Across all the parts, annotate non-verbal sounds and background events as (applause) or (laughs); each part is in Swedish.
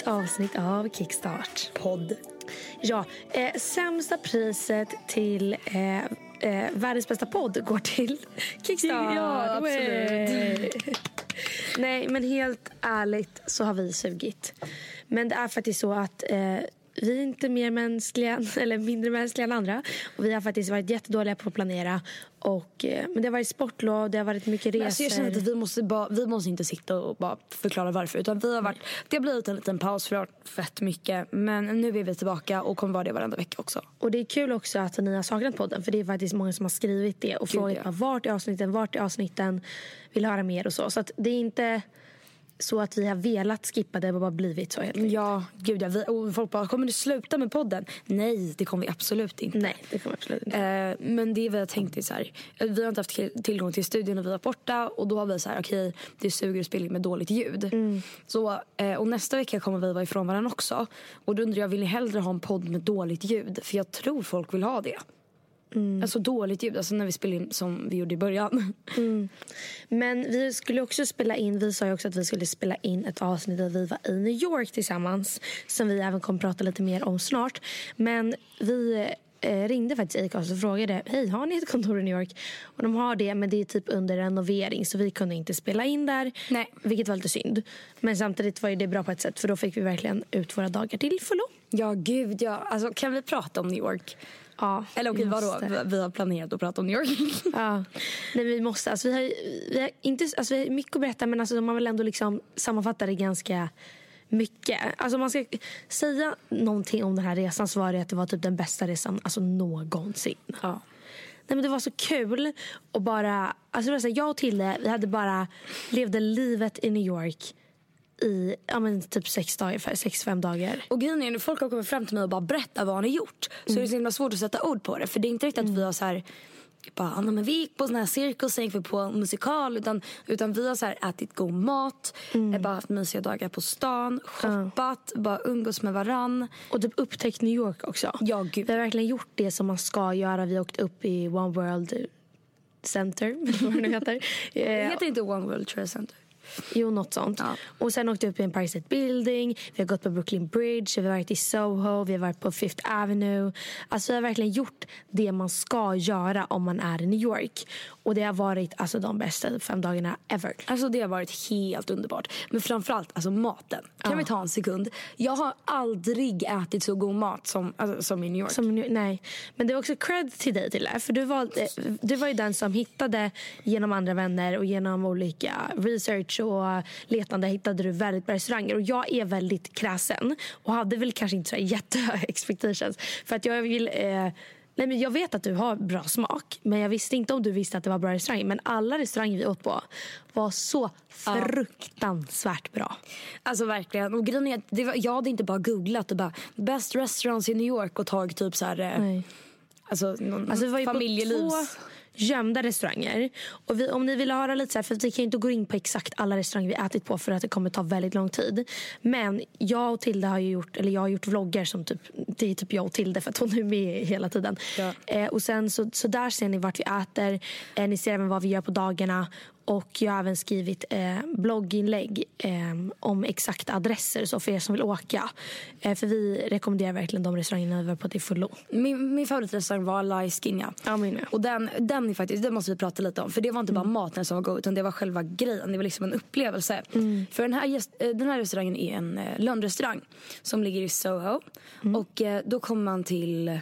nytt avsnitt av Kickstart. podd. Ja, eh, sämsta priset till eh, eh, världens bästa podd går till (laughs) Kickstart. Ja, absolut. Nej, men helt ärligt så har vi sugit. Men det är faktiskt så att eh, vi är inte mer mänskliga (laughs) eller mindre mänskliga än andra. Och vi har faktiskt varit jättedåliga på att planera. Och, eh, men det har varit sportlov, det har varit mycket resor. Alltså jag känner att vi måste, bara, vi måste inte sitta och bara förklara varför. Utan vi har varit, det har blivit en liten paus för det har varit fett mycket. Men nu är vi tillbaka och kommer vara det varenda vecka också. Och det är kul också att ni har saknat podden. För det är faktiskt många som har skrivit det. Och Gud, frågat ja. vart är avsnitten, vart är avsnitten. Vill höra mer och så. Så det är inte så att vi har velat skippa det. Har bara blivit så helt enkelt. Ja, gud ja. Vi, och folk bara, kommer du sluta med podden? Nej, det kommer vi absolut inte. Nej, det kommer absolut inte. Eh, men det vi har tänkt är så här, vi har inte haft till- tillgång till studion när vi var borta och då har vi så här, okej det suger att spela med dåligt ljud. Så, eh, och nästa vecka kommer vi vara ifrån varandra också. Och då undrar jag, vill ni hellre ha en podd med dåligt ljud? För jag tror folk vill ha det. Alltså dåligt ljud, alltså när vi spelar in som vi gjorde i början. (laughs) Men vi skulle också spela in, vi sa ju också att vi skulle spela in ett avsnitt där vi var i New York tillsammans. Som vi även kommer prata lite mer om snart. Men vi eh, ringde faktiskt Acast och frågade, hej har ni ett kontor i New York? Och de har det men det är typ under renovering så vi kunde inte spela in där. Nej. Vilket var lite synd. Men samtidigt var det bra på ett sätt för då fick vi verkligen ut våra dagar till fullo. Ja gud ja, alltså kan vi prata om New York? Ja, Eller okej vadå. Vi- har planerat att prata om New York. (laughs) Ja, nej, vi måste. Alltså, vi, har, vi, har inte, alltså, vi har mycket att berätta men alltså, har väl ändå liksom sammanfattat det ganska mycket. Alltså, om man ska säga någonting om den här resan så var det att det var typ den bästa resan alltså, någonsin. ja. Nej, men det var så kul. Och bara, alltså, jag och Tilde vi hade bara levde livet i New York i ja, men, typ sex dagar, sex, fem dagar. Och grejen är folk har kommit fram till mig och bara berättat vad han har gjort. Så är det så himla svårt att sätta ord på det. För det är inte riktigt att vi har så här bara, "Ah, men vi gick på sån här cirkus, sen gick vi på musikal. Utan, utan vi har så här ätit god mat, eh, bara haft mysiga dagar på stan, shoppat, bara umgås med varann. Och typ upptäckt New York också. Ja, gud. Vi har verkligen gjort det som man ska göra. Vi har åkt upp i One World Center, eller (laughs) vad det nu heter. Det (laughs) Eh, heter inte One World Trade Center. Jo, något sånt. Ja. Och sen åkte vi upp i Empire State Building. Vi har gått på Brooklyn Bridge. Vi har varit i Soho. Vi har varit på Fifth Avenue. Alltså vi har verkligen gjort det man ska göra om man är i New York. Och det har varit alltså, de bästa fem dagarna ever. Alltså det har varit helt underbart. Men framförallt alltså maten. Kan Ja. vi ta en sekund? Jag har aldrig ätit så god mat som, alltså, som i New York. Som, nej. Men det var också cred till dig till det. För du, valde, du var ju den som hittade genom andra vänner och genom olika research och letande hittade du väldigt bra restauranger. Och jag är väldigt kräsen och hade väl kanske inte så jättehöga (laughs) expectations. För att jag vill... Eh, nej men jag vet att du har bra smak men jag visste inte om du visste att det var bra restauranger. Men alla restauranger vi åt på var så fruktansvärt bra. Alltså verkligen. Och grejen är att det var, jag hade inte bara googlat och bara best restaurants i New York och tagit typ så här, eh, Nej. alltså, någon Alltså vi var ju på två. Gömda restauranger. Och vi, om ni vill höra lite så här, för vi kan inte gå in på exakt alla restauranger vi ätit på för att det kommer ta väldigt lång tid. Men jag och Tilde har gjort, eller jag har gjort vloggar som typ, det är typ jag och Tilde för att hon är med hela tiden. Ja. Eh, och sen så, så där ser ni vart vi äter, eh, ni ser även vad vi gör på dagarna. Och jag har även skrivit eh, blogginlägg eh, om exakta adresser så för er som vill åka. Eh, för vi rekommenderar verkligen de restaurangerna vi var på till fullo. Min, min favoritrestaurang var La Skinja. Ja, min med. Och den, den, är faktiskt, den måste vi prata lite om. För det var inte bara maten som var god utan det var själva grejen. Det var liksom en upplevelse. För den här, eh, den här restaurangen är en eh, lönnrestaurang som ligger i Soho. Och eh, då kommer man till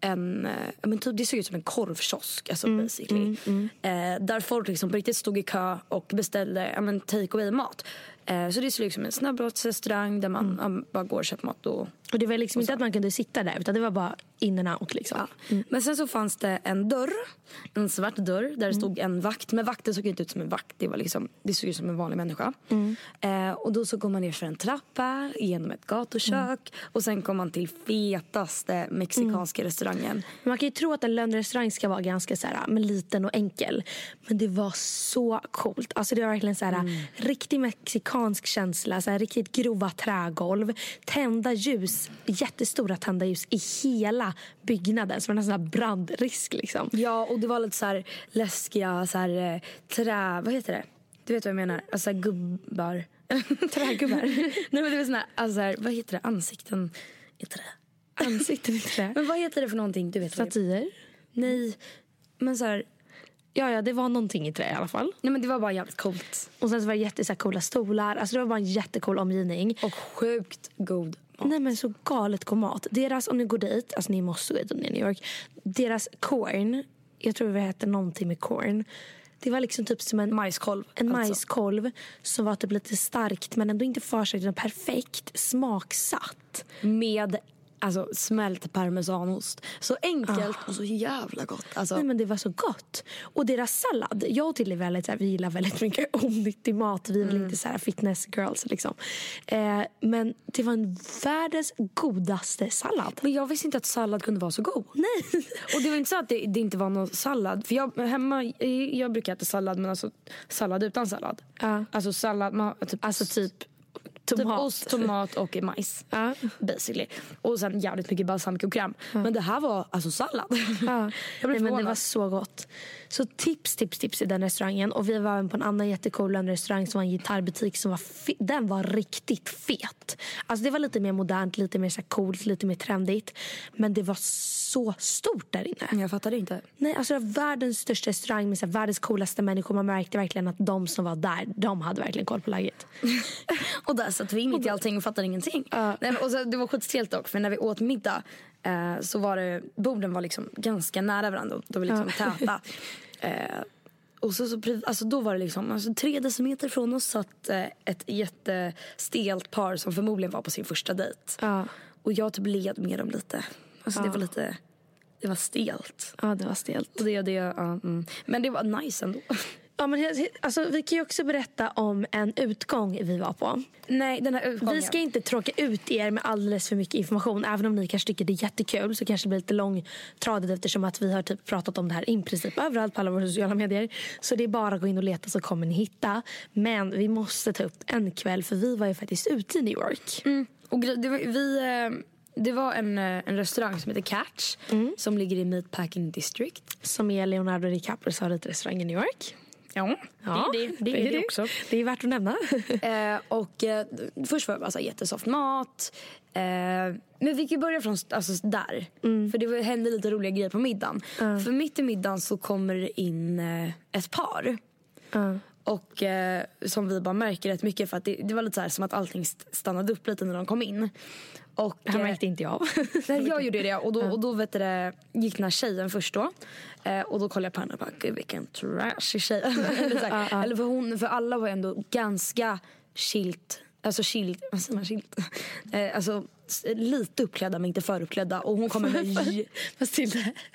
en, eh, men typ, det såg ut som en korvkiosk alltså basically. Eh, där folk liksom på riktigt stod i kö och beställde men take away mat. Eh, så det såg ut som en snabbmatsrestaurang där man ja, bara går och köper mat och Och det var liksom inte att man kunde sitta där utan det var bara in and out liksom. Ja. Men sen så fanns det en dörr, en svart dörr där det stod en vakt. Men vakten såg inte ut som en vakt, det, var liksom, det såg ut som en vanlig människa. Eh, och då så går man ner för en trappa, genom ett gatukök och sen kom man till fetaste mexikanska restaurangen. Man kan ju tro att en lönnrestaurang ska vara ganska så här, men liten och enkel. Men det var så coolt. Alltså det var verkligen så här, riktig mexikansk känsla. Så här, riktigt grova trägolv. Tända ljus, jättestora tända ljus i hela byggnaden. Som en sån här brandrisk liksom. Ja och det var lite så här läskiga så här, eh, trä, vad heter det? Du vet vad jag menar? Alltså så gubbar. (laughs) Trägubbar. (laughs) Nej men det var såna här, alltså så här, vad heter det, ansikten i trä. Ansikten i trä. (laughs) Men vad heter det för någonting? Du vet Statyer. Nej, men så här, Ja, ja, det var någonting i trä i alla fall. nej men det var bara jävligt coolt. Och sen så var det jätte, så här, coola stolar. Alltså det var bara en jättecool omgivning. Och sjukt god mat. Nej men så galet god mat. Deras, om ni går dit, alltså ni måste gå dit om ni är i New York. Deras corn, jag tror det hette någonting med corn. Det var liksom typ som en Majskolv. En alltså. majskolv som var typ lite starkt men ändå inte för sig utan perfekt smaksatt. Med alltså, smält parmesanost. Så enkelt och så jävla gott. Alltså, Nej men det var så gott. Och deras sallad. Jag och Tilly är väldigt, så här, vi gillar väldigt mycket (laughs) onyttig mat. Vi är väl inte så här fitness girls liksom. Eh, men det var en världens godaste sallad. Men jag visste inte att sallad kunde vara så god. Nej. (laughs) Och det var inte så att det, det inte var någon sallad. För jag, hemma, jag brukar äta sallad men alltså sallad utan sallad. Ja. Alltså sallad, man, typ, Alltså typ typ ost, tomat och majs. Ja. Basically. Och sen jävligt mycket balsamikokräm. Men det här var alltså sallad. Ja. (laughs) Jag blev Nej, men det var så gott. Så tips, tips, tips i den restaurangen. Och vi var även på en annan jättecool restaurang som var en gitarrbutik som var den var riktigt fet. Alltså det var lite mer modernt, lite mer så coolt, lite mer trendigt. Men det var så stort där inne. Jag fattade inte. Nej, alltså det var världens största restaurang med så här, världens coolaste människor. Man märkte verkligen att de som var där, de hade verkligen koll på läget. (laughs) Och där satt vi mitt i allting och fattade ingenting. Nej, men- och så, det var skitstelt dock, för när vi åt middag eh, så var det, borden var liksom ganska nära varandra. De var liksom täta. (laughs) Eh, och så, så, alltså då var det liksom, alltså tre decimeter från oss satt eh, ett jättestelt par som förmodligen var på sin första dejt. Ja. Och jag typ led med dem lite. Alltså det var lite, det var stelt. Ja, det var stelt. Och det, det, ja, mm. Men det var nice ändå. Ja, men, alltså, vi kan ju också berätta om en utgång vi var på. Nej, den här utgången. Vi ska inte tråka ut er med alldeles för mycket information. Även om ni kanske tycker det är jättekul så kanske det blir lite långtradigt eftersom att vi har typ pratat om det här i princip överallt på alla våra sociala medier. Så det är bara att gå in och leta så kommer ni hitta. Men vi måste ta upp en kväll för vi var ju faktiskt ute i New York. Mm. Och det var, vi, eh, det var en, eh, en restaurang som heter Catch som ligger i Meatpacking District. Som är Leonardo DiCaprios favoritrestaurang i New York. Ja, Ja, det är det. Det är det, också. Det är värt att nämna. (laughs) Eh, och eh, först var det bara så här jättesoft mat. Eh, men vi ju börja från alltså, där. För det hände lite roliga grejer på middagen. För mitt i middagen så kommer det in eh, ett par. Ja. Och eh, som vi bara märker rätt mycket för att det, det var lite så här som att allting st- stannade upp lite när de kom in. Och, här eh, märkte inte jag. (laughs) Nej, jag gjorde det och då, och då vet du, det, gick den här tjejen först då. Eh, och då kollade jag på henne och bara, gud vilken trashig tjej. (laughs) eller, här, eller för, hon, för alla var ändå ganska chilt, alltså chilt, (laughs) vad säger man chilt? Eh, alltså lite uppklädda men inte för uppklädda. Och hon kommer med,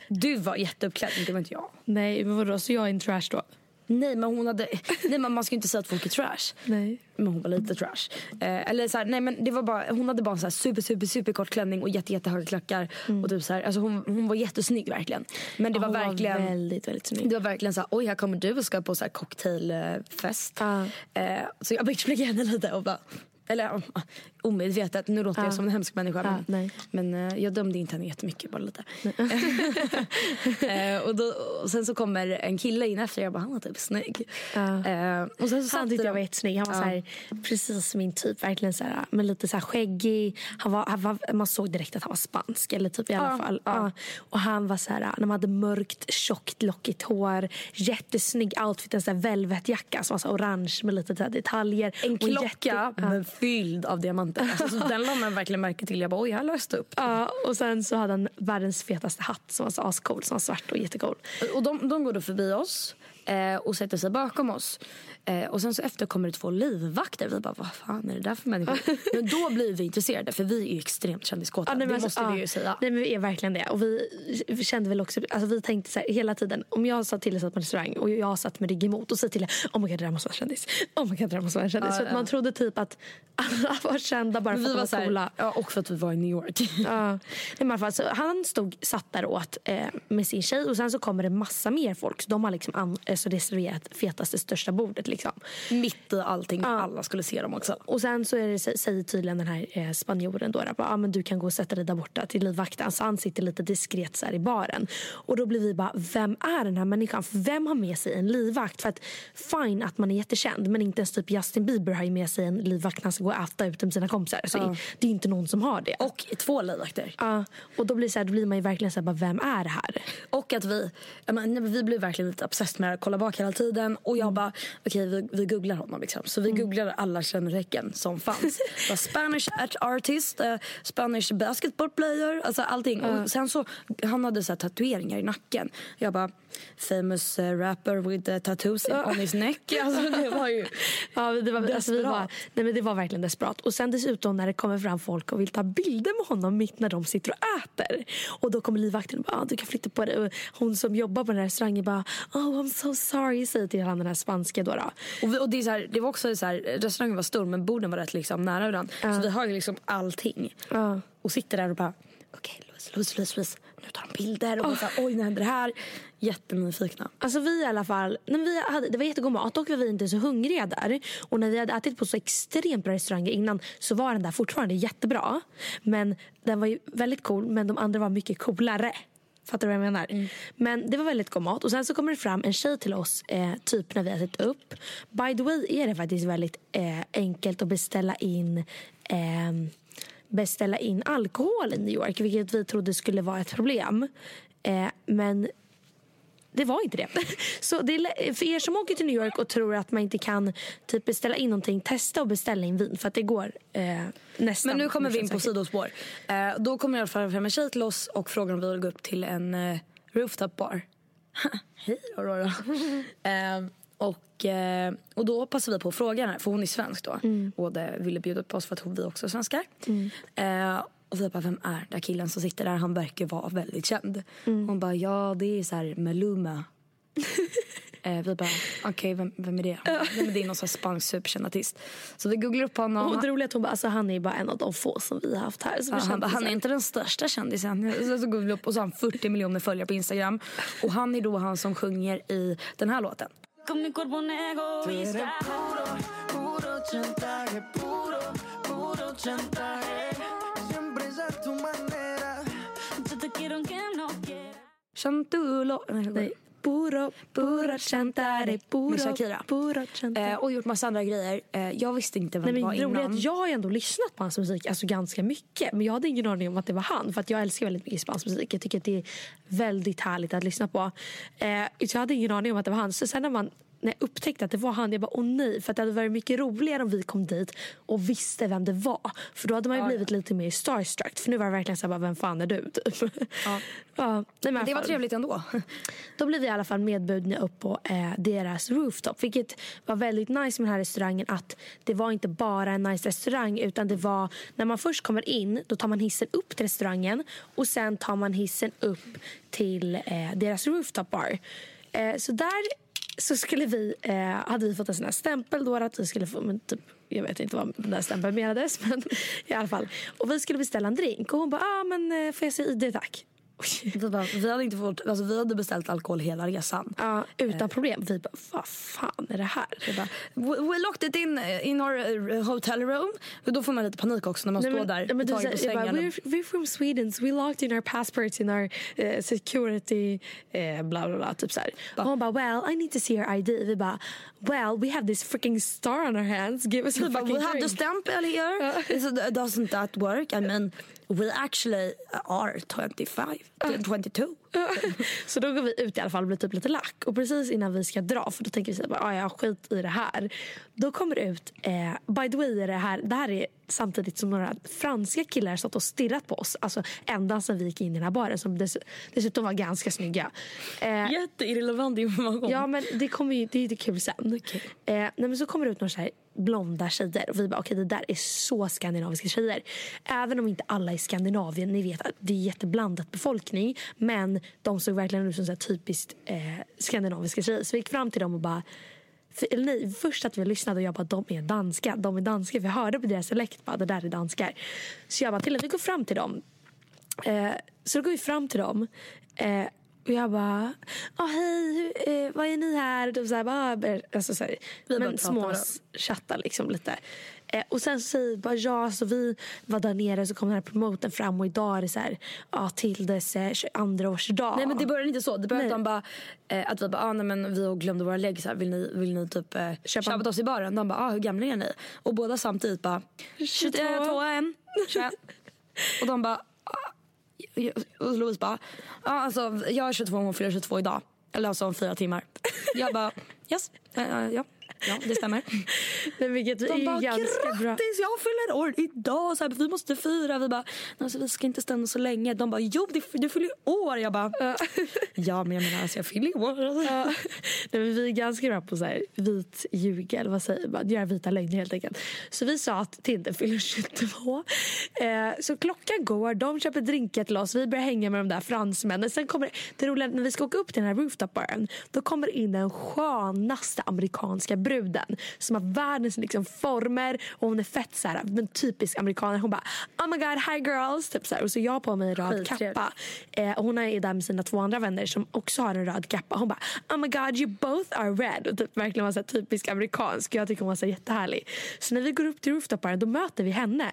du var jätteuppklädd, men det var inte jag. Nej, men vadå? Så jag är en trash då? Nej men hon hade, nej men man ska inte säga att folk är trash. Nej. Men hon var lite trash. Eh, eller så här, nej men det var bara, hon hade bara en så här super super super kort klänning och jätte jättehöga klackar. Och typ så här, alltså hon, hon var jättesnygg verkligen. Men det var hon verkligen Var väldigt, väldigt snygg. det var verkligen så här, oj här kommer du och ska på så här cocktailfest. Ja. Eh, så jag bitchblickade henne lite och bara, eller omedvetet, nu låter jag Ja. som en hemsk människa. Men men eh, jag dömde inte henne jättemycket, bara lite. (laughs) eh, och, då, och sen så kommer en kille in efter, jag bara han var typ snygg. Eh, och sen så Han tyckte jag var de- jättesnygg. Han var så här, precis min typ. Verkligen så här, men lite så här skäggig. Han var, han var, man såg direkt att han var spansk. Eller typ i alla fall. Och han var så här, när man hade mörkt, tjockt, lockigt hår. Jättesnygg outfit. En så här velvetjacka som var så orange med lite så detaljer. En Och klocka jätte- fylld av diamanter. Alltså, så den la man verkligen märke till. Jag bara oj, här löste upp. Ja, och sen så hade han världens fetaste hatt som var så ascool. Som var svart och jättecool. Och de, de går då förbi oss eh, och sätter sig bakom oss. Eh, och sen så efter kommer det två livvakter. Vi bara, vad fan är det där för människor? (laughs) men då blir vi intresserade för vi är ju extremt kändiskåta. Ja, det men måste alltså, vi ja. ju säga. Nej men vi är verkligen det. Och vi, vi kände väl också, alltså vi tänkte så här hela tiden. Om jag satt till satt på en restaurang och jag satt med rygg emot och sa till oh my god det där måste vara en kändis. Oh my god det där måste vara en kändis. Ja, för att ja. man trodde typ att alla (laughs) var kända bara för vi att var de så var här, coola. ja, och för att vi var i New York. (laughs) Ja. Men i alla fall, så han stod, satt där och åt eh, med sin tjej och sen så kommer det massa mer folk. Så de har liksom an, eh, så reserverat fetaste största bordet. Liksom. Mitt i allting. Alla skulle se dem också. Och sen så är det, säger tydligen den här eh, spanjoren då, att ah, men du kan gå och sätta dig där borta till livvakten. Så han sitter lite diskret så i baren. Och då blir vi bara, vem är den här människan? För vem har med sig en livvakt? För att fine att man är jättekänd men inte ens typ Justin Bieber har ju med sig en livvakt när han ska gå och äta ut med sina kompisar. Så Ja. Det är inte någon som har det. Och två livvakter. Ja, och då blir, så här, då blir man ju verkligen så här, bara, vem är det här? Och att vi, menar, vi blev verkligen lite obsessed med kolla bak hela tiden. Och jag bara, okej vi, vi googlar honom liksom. Så vi googlade alla kännetecken som fanns. (laughs) Spanish art- artist, eh, Spanish basketball player, alltså allting. Och sen så, han hade så här tatueringar i nacken. Jag bara, famous eh, rapper with uh, tattoos on his neck. (laughs) Alltså det var ju... Ja, det, var, alltså, vi Desperat. var, nej, men det var verkligen desperat. Och sen dessutom när det kommer fram folk och vill ta bilder med honom mitt när de sitter och äter. Och då kommer livvakten och bara, ah, du kan flytta på dig. Och hon som jobbar på den här restaurangen bara, oh I'm so sorry, säger till han den här spanska då. då. Och, och det, är så här, det var också så här, restaurangen var stor men borden var rätt liksom nära varandra. Så vi har ju liksom allting. Ja. Och sitter där och bara, okej Louise, Louise, Louise, Louise, nu tar de bilder. Och oh. så oj nu händer det här. Jättenyfikna. Alltså vi i alla fall, när vi hade, det var jättegod mat, var vi inte så hungriga där. Och när vi hade ätit på så extremt bra restauranger innan så var den där fortfarande jättebra. Men den var ju väldigt cool, men de andra var mycket coolare. Fattar du vad jag menar? Men det var väldigt god mat. Och sen så kommer det fram en tjej till oss, eh, typ när vi har ätit upp. By the way är det faktiskt väldigt eh, enkelt att beställa in ehm, beställa in alkohol i New York, vilket vi trodde skulle vara ett problem. Eh, men det var inte det. (laughs) Så det är, för er som åker till New York och tror att man inte kan typ beställa in någonting, testa att beställa in vin för att det går eh, nästan. Men nu kommer vi in på sidospår. Eh, då kommer i alla fall fram en tjej till oss och frågar om vi vill gå upp till en eh, rooftop bar. (laughs) Hej Aurora. (laughs) eh, och, eh, och då passar vi på att fråga henne, för hon är svensk då. Och det ville bjuda på oss för att vi också är svenskar. Eh, och vi bara, vem är den där killen som sitter där? Han verkar vara väldigt känd. Hon bara, ja det är så här Maluma. (laughs) eh, vi bara, okej vem, vem är det? Men det är någon sån spansk superkänd artist. Så vi googlar upp honom. Och det roliga är att hon bara, alltså, han är bara en av de få som vi har haft här. Ja, han, bara, han är inte den största kändisen. Så, så vi upp och så har han 40 miljoner följare på Instagram. Och han är då han som sjunger i den här låten. Con mi cuerpo un egoísta. Puro chantaje, puro, puro chantaje. Siempre es a tu manera. Yo te quiero aunque no quiera. Chantulo. Nej, Nej. Puro, puro chantare, puro, Med Shakira. puro chantare. Eh, och gjort massa andra grejer. Eh, jag visste inte vem Nej, det var är innan. att jag har ändå lyssnat på hans musik alltså ganska mycket. Men jag hade ingen aning om att det var han. För att jag älskar väldigt mycket spansk musik. Jag tycker att det är väldigt härligt att lyssna på. Eh, så jag hade ingen aning om att det var han. Så sen när man när jag upptäckte att det var han, jag bara åh nej. För att det hade varit mycket roligare om vi kom dit och visste vem det var. För då hade man ju Ja, blivit lite mer starstruck. För nu var det verkligen så här, bara, vem fan är du? (laughs) Typ. Ja. ja, nej, men Det var trevligt ändå. Då blev vi i alla fall medbjudna upp på eh, deras rooftop. Vilket var väldigt nice med den här restaurangen. Att det var inte bara en nice restaurang. Utan det var när man först kommer in. Då tar man hissen upp till restaurangen. Och sen tar man hissen upp till eh, deras rooftop bar. Eh, så där så skulle vi, eh, hade vi fått en sån här stämpel då att vi skulle få, men typ, jag vet inte vad den där stämpeln menades (laughs) men i alla fall. Och vi skulle beställa en drink och hon bara, ah, men eh, får jag se ID tack? Vi, bara, vi, hade inte fått, alltså, vi hade beställt alkohol hela resan. Ja, utan problem. Vi bara, vad fan är det här? Vi bara, we, we locked it in, eh, in our eh, hotel room. Och då får man lite panik också när man Nej, står men- där men du på sängen. bara, we're, we're from Sweden so we locked in our passports in our eh, security eh, bla bla bla typ så här. Och hon bara well I need to see your ID. Vi bara well we have this freaking star on our hands give us a We, bara, fucking we have the drink. stamp so th- doesn't that work? I mean, we actually uh, are 25, ah. 22. (laughs) så då går vi ut i alla fall och blir typ lite lack. Och precis innan vi ska dra, för då tänker vi så här, "Ah, ja skit i det här. Då kommer det ut, eh, by the way är det här, det här är samtidigt som några franska killar stått och stirrat på oss. Alltså ända sedan vi gick in i den här baren som dess, dessutom var ganska snygga. Eh, Jätteirrelevant information. Ja men det kommer ju, det är lite kul sen. Eh, nej, men så kommer det ut några så här blonda tjejer och vi bara okej det där är så skandinaviska tjejer. Även om inte alla i Skandinavien, ni vet att det är jätteblandat befolkning. Men de såg verkligen ut som så typiskt eh, skandinaviska tjejer. Så vi gick fram till dem och bara för, eller nej, först att vi lyssnade och jag bara de är danska, de är danska. För jag hörde på deras dialekt bara det där är danskar. Så jag bara till vi går fram till dem. Eh, så då går vi fram till dem. Eh, och jag bara, ah, hej, hur, eh, vad är ni här? Typ så här, bara, ber- alltså, så här, Vi men pratar små med dem. s- chattar liksom lite. Eh, och sen så säger bara ja, så vi var där nere så kom den här promoten fram och idag är det så här, ja, Tildes eh, 22-årsdag. Nej men det började inte så. Det började Nej. de bara, eh, att vi bara, ah, nej, men vi glömde våra här, vill ni, vill ni typ eh, Köpa- köpa oss i baren? De bara, ah, hur gamla är ni? Och båda samtidigt bara, 22, 1, 21. Och de bara, ah. och Louise bara, ah, alltså jag är 22 och hon fyller 22 idag. Eller alltså om fyra timmar. Jag bara, yes, eh, ja. Ja, det stämmer. (laughs) Men vilket De är bara, ganska bra. grattis jag fyller år idag, så här, vi måste fira. Vi bara, alltså, vi ska inte stanna så länge. De bara, jo du, fyller år. Jag bara, (laughs) ja men jag menar alltså, jag fyller år. Ja. (laughs) Nej, men vi är ganska bra på så här, vit ljuga, eller vad säger man? Göra vita lögner helt enkelt. Så vi sa att Tinder fyller 22. Eh, så klockan går, de köper drinkar till oss, vi börjar hänga med de där fransmännen. Sen kommer det roliga, när vi ska åka upp till den här rooftop-baren, då kommer in den skönaste amerikanska bruden som har världens liksom, former och hon är fett så här, men typisk amerikaner. Hon bara oh my god, hi girls. Typ så här. Och så jag på mig en röd kappa. Eh, och hon är där med sina två andra vänner som också har en röd kappa. Hon bara oh my god you both are red. Och typ verkligen var så här typisk amerikansk. Jag tycker hon var så här jättehärlig. Så när vi går upp till rooftoparen då möter vi henne.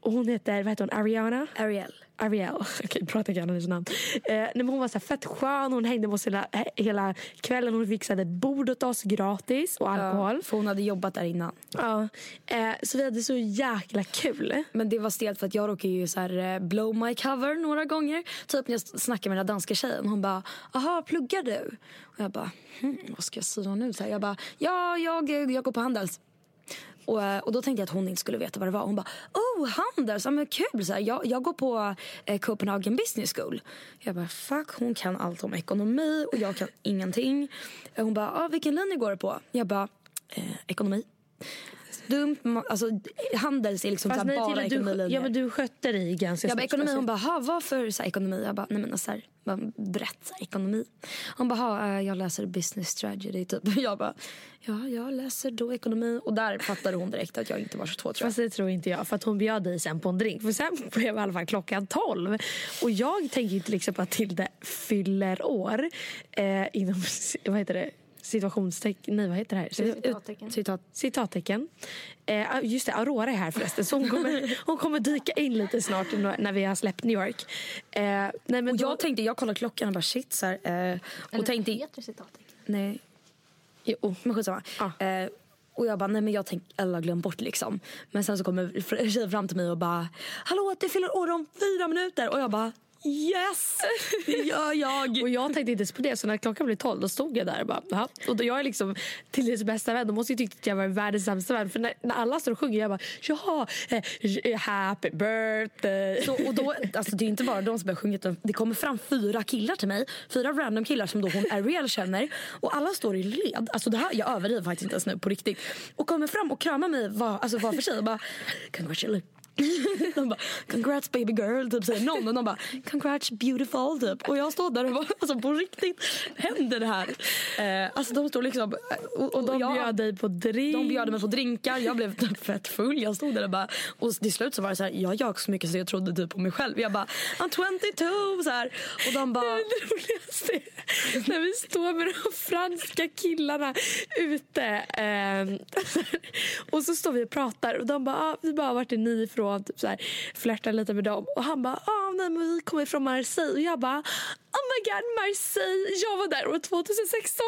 Och hon heter, vad heter hon, Ariana? Ariel. Ariel. (laughs) Okej, bra att jag kan hennes namn. Eh, nej, men hon var så fett skön. Hon hängde med oss hela, he- hela kvällen. Hon fixade bord åt oss gratis och alkohol. För hon hade jobbat där innan. Ja. Eh, så vi hade så jäkla kul. Men det var stelt för att jag råkade ju så här eh, blow my cover några gånger. Typ när jag snackade med den danska tjejen. Hon bara, aha pluggar du? Och jag bara, hmm, vad ska jag säga nu? Så här, jag bara, ja jag, jag går på Handels. Och, eh, och då tänkte jag att hon inte skulle veta vad det var. Hon bara, oh Handels, ja, men kul. Så här, jag, jag går på eh, Copenhagen Business School. Jag bara, fuck hon kan allt om ekonomi och jag kan ingenting. Hon bara, ah, vilken linje går du på? Jag bara, eh, ekonomi. Dumt, alltså Handels är liksom så här, nej, bara Tilde, du, ja, men du skötte dig ganska snabbt, ekonomi, alltså. hon bara, "Ha, vad för så här, ekonomi? Jag bara, nej men så här, bara brett så här, ekonomi. Hon bara, "Ha, eh, jag läser business strategy typ. (laughs) Jag bara, ja jag läser då ekonomi. Och där fattade hon direkt att jag inte var 22 tror jag. Fast det tror inte jag. För att hon bjöd dig sen på en drink. För sen (laughs) blev i alla fall klockan 12. Och jag tänker inte liksom på att Tilde fyller år. Eh, inom, (laughs) vad heter det? Situationstecken. Nej vad heter det här? Citattecken. Citat. Citattecken. Eh, just det, Aurora är här förresten. Så hon kommer, (laughs) hon kommer dyka in lite snart när vi har släppt New York. Eh, nej, men Och då, jag tänkte, jag kollade klockan och bara shit så här, eh, och tänkte, heter citattecken? nej, jo, men skitsamma. Ja. Eh, och jag bara, nej men jag tänkte, alla har glömt bort liksom. Men sen så kommer tjejen fram till mig och bara, hallå det fyller år om fyra minuter. Och jag bara, yes, det gör jag. Och jag tänkte inte ens på det, så när klockan blev 12 då stod jag där och bara, "Jaha." Och då jag är liksom Tildes bästa vän, de måste ju tycka att jag var världens sämsta vän. För när, när alla står och sjunger, jag bara, jaha, eh, happy birthday. Så, och då, alltså det är inte bara de som sjungit, utan det kommer fram fyra killar till mig. Fyra random killar som då hon Ariel känner. Och alla står i led. Alltså det här, jag överdriver faktiskt inte ens nu på riktigt. Och kommer fram och kramar mig var, alltså var för sig och bara congratulations. (laughs) de bara congrats baby girl typ säger någon och de bara congrats beautiful typ. Och jag står där och bara alltså på riktigt händer det här. Eh, alltså de står liksom och, Och de jag- bjöd dig på drink. de bjöd mig på drinkar, jag blev typ fett full. Jag stod där och bara... Och till slut så var det så här, jag ljög så mycket så jag trodde typ på mig själv. Jag bara, I'm 22! Så här. Och de bara... Det roligaste är när vi står med de franska killarna ute. ehm, (laughs) och så står vi och pratar och de bara, ah, vi bara vart är ni ifrån? Typ så här, flörtar lite med dem. Och han bara, ah, nej men vi kommer från Marseille. Och jag bara, oh my god Marseille. Jag var där år 2016.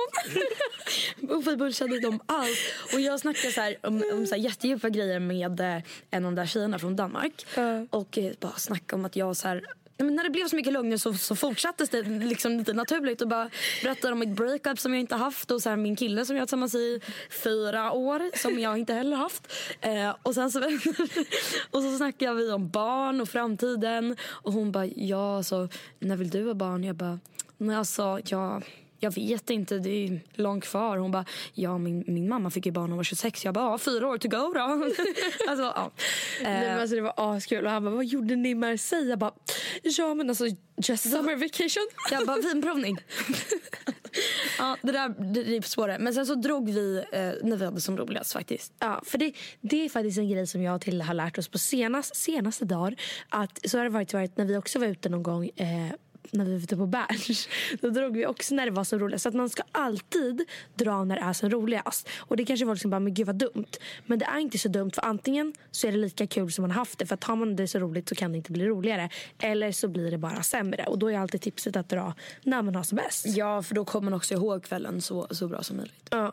(laughs) Och vi bullshade om allt. Och jag snackade så här, om, om så här jättedjupa grejer med eh, en av de där tjejerna från Danmark. Ja. Och eh, bara snackade om att jag så här... Men när det blev så mycket lögner så, så fortsattes det liksom lite naturligt och bara berättade om mitt breakup som jag inte haft och så här, min kille som jag har tillsammans i fyra år som jag inte heller haft. Eh, och, sen så, (laughs) och så snackade vi om barn och framtiden och hon bara ja alltså när vill du ha barn? Jag bara nej alltså jag jag vet inte, det är långt kvar. Hon bara, ja min, min mamma fick ju barn när hon var 26. Jag bara, ja, fyra år to go då. (laughs) alltså, ja. Nej, men Eh, alltså, det var askul. Och han bara, vad gjorde ni i Marseille? Jag bara, ja men alltså just summer vacation. (laughs) jag bara, vinprovning. (laughs) ja, det där det, det spårade. Men sen så drog vi eh, när vi hade som roligast faktiskt. Ja, för det, det är faktiskt en grej som jag och har lärt oss på senast, senaste dagar. Att, så har det varit, varit när vi också var ute någon gång eh, när vi var ute på Berns. (laughs) Då drog vi också när det var som roligast. Så att man ska alltid dra när det är som roligast. Och det kanske folk som bara, men gud vad dumt. Men det är inte så dumt för antingen så är det lika kul som man haft det. För att har man det så roligt så kan det inte bli roligare. Eller så blir det bara sämre. Och då är alltid tipset att dra när man har som bäst. Ja, för då kommer man också ihåg kvällen så, så bra som möjligt. Ja.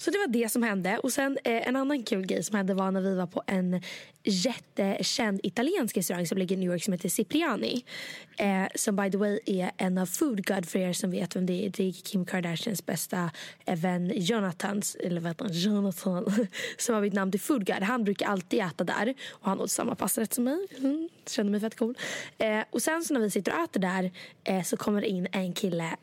Så det var det som hände. Och sen eh, en annan kul grej som hände var när vi var på en jättekänd italiensk restaurang som ligger i New York som heter Cipriani. Eh, som by the way är en av Food God för er som vet vem det är. Det är Kim Kardashians bästa vän Jonathans, eller vad heter han? Jonathan, (laughs) som har bytt namn till Food God. Han brukar alltid äta där och han åt samma pastarätt som mig. Mm, kände mig fett cool. Eh, och sen så när vi sitter och äter där eh, så kommer det in en kille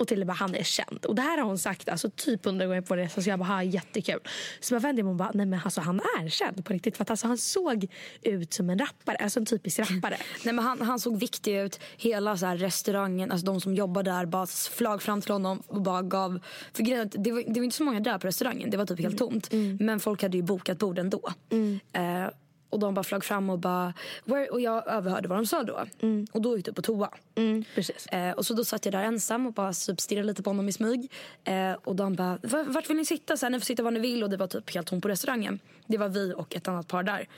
och till och med han är känd. Och det här har hon sagt alltså, typ under gången på resan. Så jag bara, ha jättekul. Så jag vände mig och bara, nej men alltså han är känd på riktigt. För att alltså, han såg ut som en rappare. Alltså en typisk rappare. (laughs) Nej, men han, han såg viktig ut. Hela så här, restaurangen, alltså de som jobbar där bara flög fram till honom och bara gav... För grejen, det, var, det var inte så många där på restaurangen. Det var typ helt tomt. Men folk hade ju bokat bord ändå. Eh, och de bara flög fram och bara... Where? Och jag överhörde vad de sa då. Och då gick jag på toa. Mm, precis. Eh, och så då satt jag där ensam och bara typ stirrade lite på honom i smyg. Eh, och de bara, "Va- vart vill ni sitta? Så här, ni får sitta var ni vill. Och det var typ helt tomt på restaurangen. Det var vi och ett annat par där.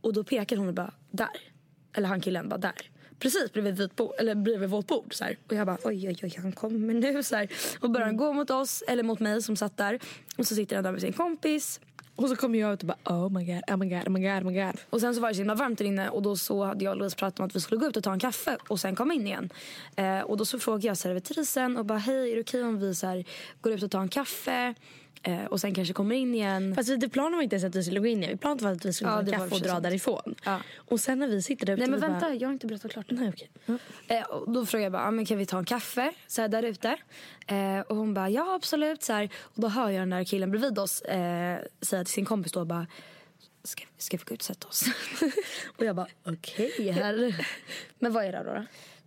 Och då pekade hon och bara, där. Eller han killen bara, där. Precis bredvid, vit bord, eller bredvid vårt bord. Så här. Och jag bara, oj oj oj, han kommer nu. Så här. Och börjar han gå mot oss, eller mot mig som satt där. Och så sitter han där med sin kompis. Och så kommer jag ut och typ bara, oh my god, oh my god, oh my god, oh my god. Och sen så var det så himla varmt där inne och då så hade jag och Louise pratat om att vi skulle gå ut och ta en kaffe och sen komma in igen. Eh, och då så frågade jag servitrisen och bara hej är det okej okay om vi så här, går ut och tar en kaffe och sen kanske kommer in igen. Fast det planen var inte ens att vi skulle gå in igen. Vi planade var att vi skulle Ja, ta kaffe och dra sant. därifrån. Ja. Och sen när vi sitter där ute Nej men vi vänta, Bara, jag har inte berättat klart. Nej, okej. Ja. Eh, och då frågade jag bara, ah, men kan vi ta en kaffe så här, där ute? Eh, och hon bara, ja absolut. Så här. Och då hör jag den där killen bredvid oss eh, säga till sin kompis då bara, ska, ska vi gå ut och sätta oss? (laughs) och jag bara, okej herre. (laughs) Men vad är det då? då?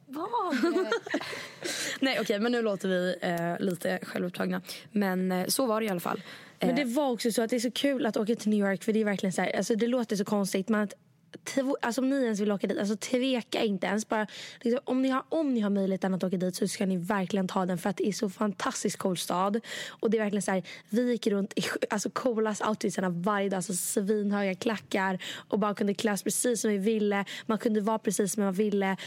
(laughs) Nej okej men nu låter vi eh, lite självupptagna. Men eh, så var det i alla fall. Men Eh, det var också så att det är så kul att åka till New York för det är verkligen så här, alltså det låter så konstigt men att Alltså om ni ens vill åka dit, alltså tveka inte ens. Bara, liksom, om, ni har, om ni har möjligheten att åka dit så ska ni verkligen ta den för att det är så fantastiskt cool stad. Och det är verkligen så här, vi gick runt i alltså, coolast outfitsarna varje dag, alltså svinhöga klackar och bara kunde klä oss precis som vi ville. Man kunde vara precis som man ville.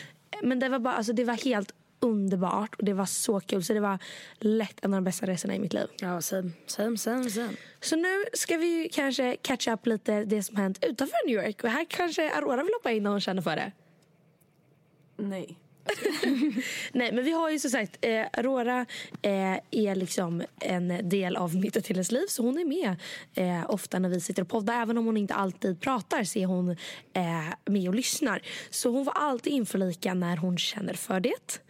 Men det var bara, alltså det var helt underbart och det var så kul. Så det var lätt en av de bästa resorna i mitt liv. Ja same, same, same, same. Så nu ska vi kanske catch up lite det som hänt utanför New York. Och här kanske Aurora vill hoppa in när hon känner för det. Nej. (laughs) Nej men vi har ju som sagt, eh, Aurora eh, är liksom en del av mitt och Tilles liv. Så hon är med eh, ofta när vi sitter och poddar. Även om hon inte alltid pratar så är hon eh, med och lyssnar. Så hon får alltid införlika när hon känner för det.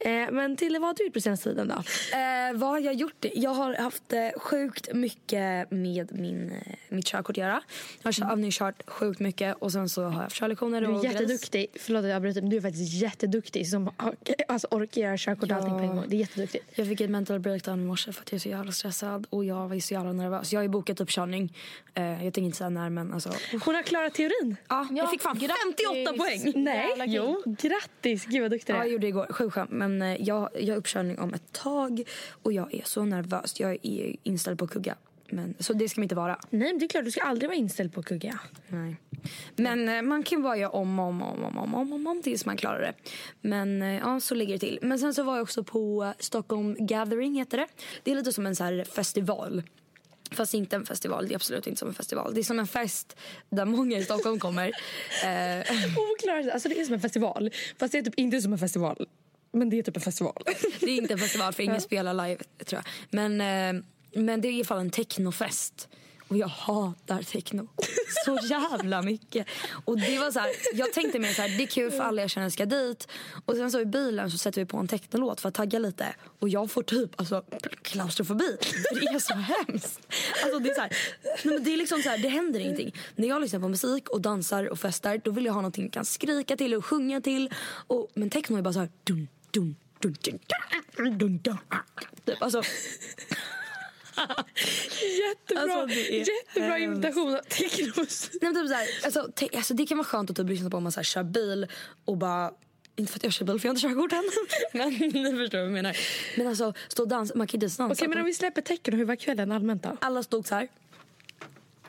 Eh, men Tille, vad har du gjort på senaste tiden då? Eh, vad har jag gjort? Jag har haft eh, sjukt mycket med min, eh, mitt körkort att göra. Jag har övningskört sjukt mycket och sen så har jag haft körlektioner Du är grejs. jätteduktig. Förlåt att jag avbryter men du är faktiskt jätteduktig som alltså, orkar göra körkort och allting på en gång. Det är jätteduktigt. Jag fick ett mental breakdown i morse för att jag är så jävla stressad och jag var så jävla nervös. Jag har ju bokat uppkörning. Eh, jag tänker inte säga när men alltså. Hon har klarat teorin. Ja, jag fick fan 58 poäng. Nej, jo. Grattis. Gud vad duktig du Ja, jag är. gjorde det igår. Sjukt skönt. Men eh, jag, jag har uppkörning om ett tag och jag är så nervös. Jag är inställd på att kugga. Men, så det ska man inte vara. Nej men det är klart du ska aldrig vara inställd på att kugga. Nej. Men eh, man kan bara göra om, om, om, om, om, om, om, om tills man klarar det. Men eh, ja, så ligger det till. Men sen så var jag också på Stockholm Gathering heter det. Det är lite som en så här festival. Fast inte en festival, det är absolut inte som en festival. Det är som en fest där många i Stockholm kommer. (laughs) eh, Oklart. Alltså det är som en festival. Fast det är typ inte som en festival. Men det är typ en festival. (laughs) det är inte en festival för ingen spelar live tror jag. Men, eh, men det är i alla fall en technofest. Och jag hatar techno (laughs) så jävla mycket. Och det var så här, jag tänkte mer så här, det är kul för alla jag känner ska dit. Och sen så i bilen så sätter vi på en technolåt för att tagga lite. Och jag får typ alltså, klaustrofobi. Det är så hemskt. Alltså det är så här, nej men det är liksom så här, det händer ingenting. När jag lyssnar på musik och dansar och festar då vill jag ha någonting jag kan skrika till och sjunga till. Och, men techno är bara så här, dun, dun, dun, dun, dun, dun, dun. Typ, alltså, Jättebra, Alltså, det jättebra hemskt. imitation av technos. Nej, typ så här, alltså, te- alltså, det kan vara skönt att typ lyssna på om man så här, kör bil och bara inte för att jag kör bil för jag har inte körkort än. (laughs) men ni förstår vad jag menar. Men alltså stå och dansa, man kan inte dansa. Okej men om vi släpper techno, hur var kvällen allmänt då? Alla stod så här.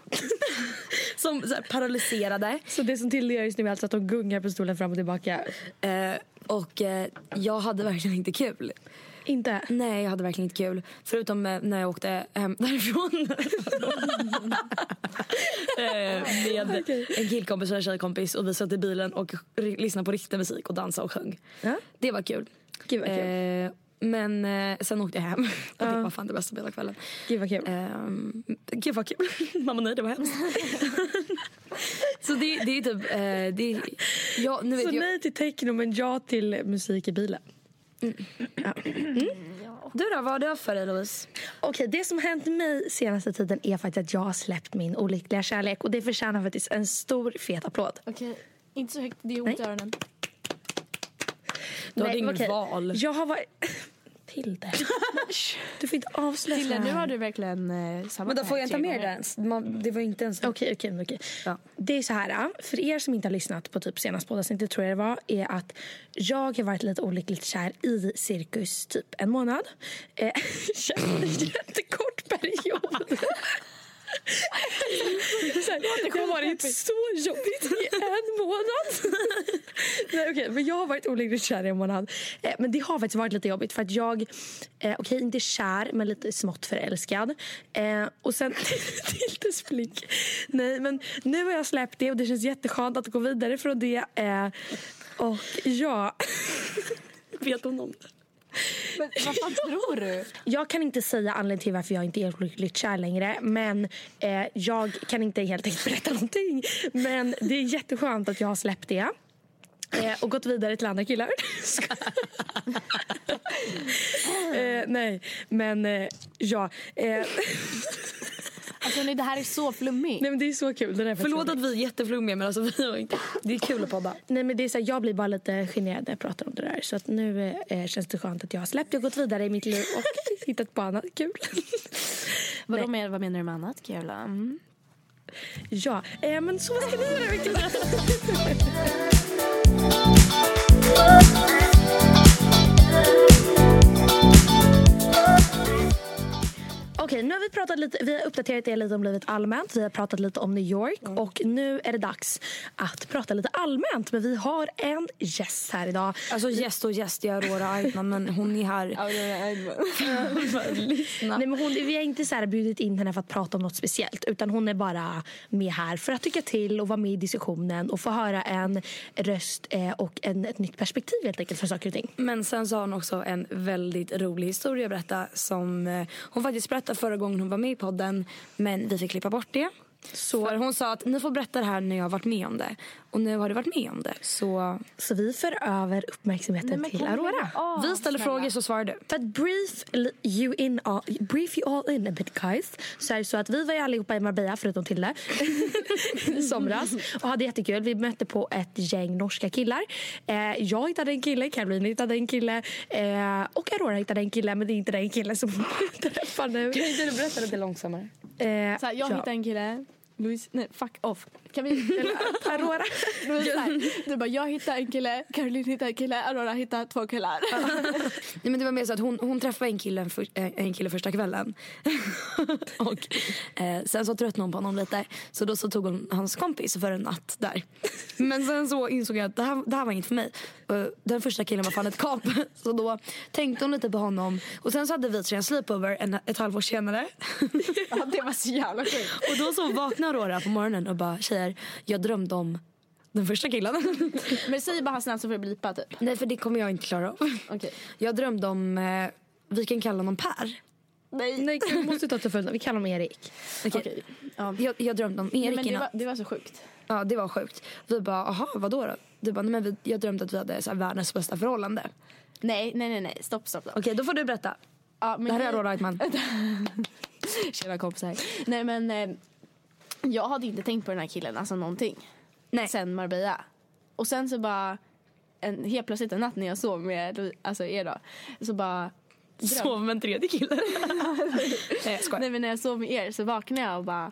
(laughs) Som så här, paralyserade. Så det som Tilde gör just nu är alltså att de gungar på stolen fram och tillbaka? Eh, och eh, jag hade verkligen inte kul. Inte? Nej, jag hade verkligen inte kul. Förutom eh, när jag åkte hem därifrån. (laughs) eh, med en killkompis och en tjejkompis. Och vi satt i bilen och lyssnade på riktig musik och dansade och sjöng. Ja. Det var kul. Gud vad kul. Men eh, sen åkte jag hem. (laughs) Och det var fan det bästa på hela kvällen. Gud vad kul. Um, gud vad kul. (laughs) Mamma nej det var hemskt. (laughs) Så det, det är typ, eh, det är, ja, nu vet Så jag, nej till techno men ja till musik i bilen. Du då, vad har du haft för dig Louise? Okej, det som hänt mig senaste tiden är faktiskt att jag har släppt min olyckliga kärlek och det förtjänar faktiskt en stor fet applåd. Okej, inte så högt. Det är ont i öronen. Du hade inget okej. val. Jag har varit... Tilde. Du får inte avslöja Tilde, nu har du verkligen eh, samma Men då får jag inte tre med det gånger. ens. Man, det var ju inte ens... Okej, okej, okej. Ja. Det är så här, för er som inte har lyssnat på typ senaste poddavsnittet tror jag det var, är att jag har varit lite olyckligt kär i cirkus typ en månad. Eh, (laughs) jättekort period. Det har varit så jobbigt i en månad. Nej, okej, men jag har varit olyckligt kär i en månad. Eh, men det har faktiskt varit lite jobbigt för att jag, eh, okej inte kär men lite smått förälskad. Eh, och sen, (laughs) Tildes blick. Nej men nu har jag släppt det och det känns jätteskönt att gå vidare från det. Eh, och ja, (laughs) Vet hon om det? Men vad fan tror du? jag kan inte säga anledningen till varför jag inte är olyckligt kär längre. Men eh, jag kan inte helt enkelt berätta någonting. Men det är jätteskönt att jag har släppt det. Eh, och gått vidare till andra killar. (laughs) eh, nej, men eh, ja. Eh, (laughs) Alltså nej, det här är så flummigt. nej men det är så kul. Det där Förlåt att vi är jätteflummiga men alltså (laughs) vi har inte... Det är kul att podda. Nej men det är så här, jag blir bara lite generad när jag pratar om det där. Så att nu eh, känns det skönt att jag har släppt. Jag har gått vidare i mitt liv och (laughs) hittat på annat kul. Vadå med, vad menar du med annat kul? Mm. ja, eh, men så vad ska ni göra i veckan? (laughs) Okej, nu har vi pratat lite, vi har uppdaterat er lite om livet allmänt. Vi har pratat lite om New York och nu är det dags att prata lite allmänt. Men vi har en gäst här idag. Alltså gäst och gäst, jag är Aurora Aitman men hon är här. Nej, men hon, vi har inte så här bjudit in henne för att prata om något speciellt utan hon är bara med här för att tycka till och vara med i diskussionen och få höra en röst eh, och en, ett nytt perspektiv helt enkelt för saker och ting. Men sen så har hon också en väldigt rolig historia att berätta som eh, hon faktiskt berättade förra gången hon var med i podden men vi fick klippa bort det. Så- För hon sa att ni får berätta det här när jag har varit med om det. Och nu har du varit med om det. Så Så vi för över uppmärksamheten till Aurora. vi ställer frågor så svarar du. För att brief you, in all, brief you all in a bit guys så är det så att vi var ju allihopa i Marbella förutom Tilde (laughs) i somras och hade jättekul. Vi mötte på ett gäng norska killar. Eh, jag hittade en kille, Caroline hittade en kille eh, och Aurora hittade en kille men det är inte den killen som hon (laughs) träffar nu. Kan inte du berätta lite långsammare? Eh, Så här, jag ja. hittade en kille. Louise, nej fuck off. Kan vi... Eller, Aurora. (laughs) Du bara, jag hittade en kille, Caroline hittade en kille, Aurora hittade två killar. (laughs) Nej, men det var mer så att hon, hon träffade en kille, för, eh, en kille första kvällen. (laughs) och eh, sen så tröttnade hon på honom lite. Så då så tog hon hans kompis för en natt där. Men sen så insåg jag att det här, det här var inget för mig. Den första killen var fan ett kap. Så då tänkte hon lite på honom. Och sen så hade vi en sleepover en, ett halvår senare. ja, det var så jävla sjukt. och då så vaknade Aurora på morgonen och bara tjejer, jag drömde om den första killen. (laughs) Men säg bara hans namn så får jag blipa typ. Nej för det kommer jag inte klara av. (laughs) Okej. Jag drömde om, eh, vi kan kalla honom Per. Nej. Nej, vi måste ta till fullt Vi kallar honom Erik. Okej. Okej. Ja. Jag, jag drömde om Nej, Erik men det, var, det var så sjukt. Ja, det var sjukt. Vi bara, aha, vadå då? Du bara, nej, men vi, jag drömde att vi hade så här, världens bästa förhållande. Nej, nej, nej, nej. Stopp, stopp, stopp. Okej, då får du berätta. Ja, men Det här är grej- Aurora Reitman. Tjena kompisar. Nej men eh, (laughs) jag hade inte tänkt på den här killen, alltså någonting. Nej. Sen Marbella. Och sen så bara, en, helt plötsligt en natt när jag sov med alltså er då, så bara Sov med en tredje kille. (laughs) Nej, jag. Nej men när jag sov med er så vaknade jag och bara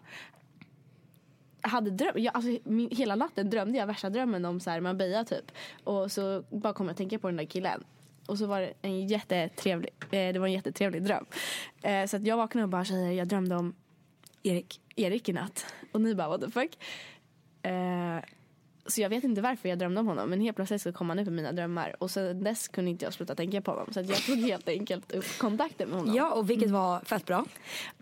hade dröm, jag, alltså, min, hela natten drömde jag värsta drömmen om så här, Marbella typ. Och så bara kom jag att tänka på den där killen. Och så var det en jättetrevlig, eh, det var en jättetrevlig dröm. Eh, så att jag vaknade och bara tjejer jag drömde om Erik. Erik i natt. Och ni bara what the fuck. Eh, så jag vet inte varför jag drömde om honom men helt plötsligt så kom han upp i mina drömmar och sen dess kunde inte jag sluta tänka på honom så att jag tog helt enkelt upp kontakten med honom. Ja, och vilket var fett bra.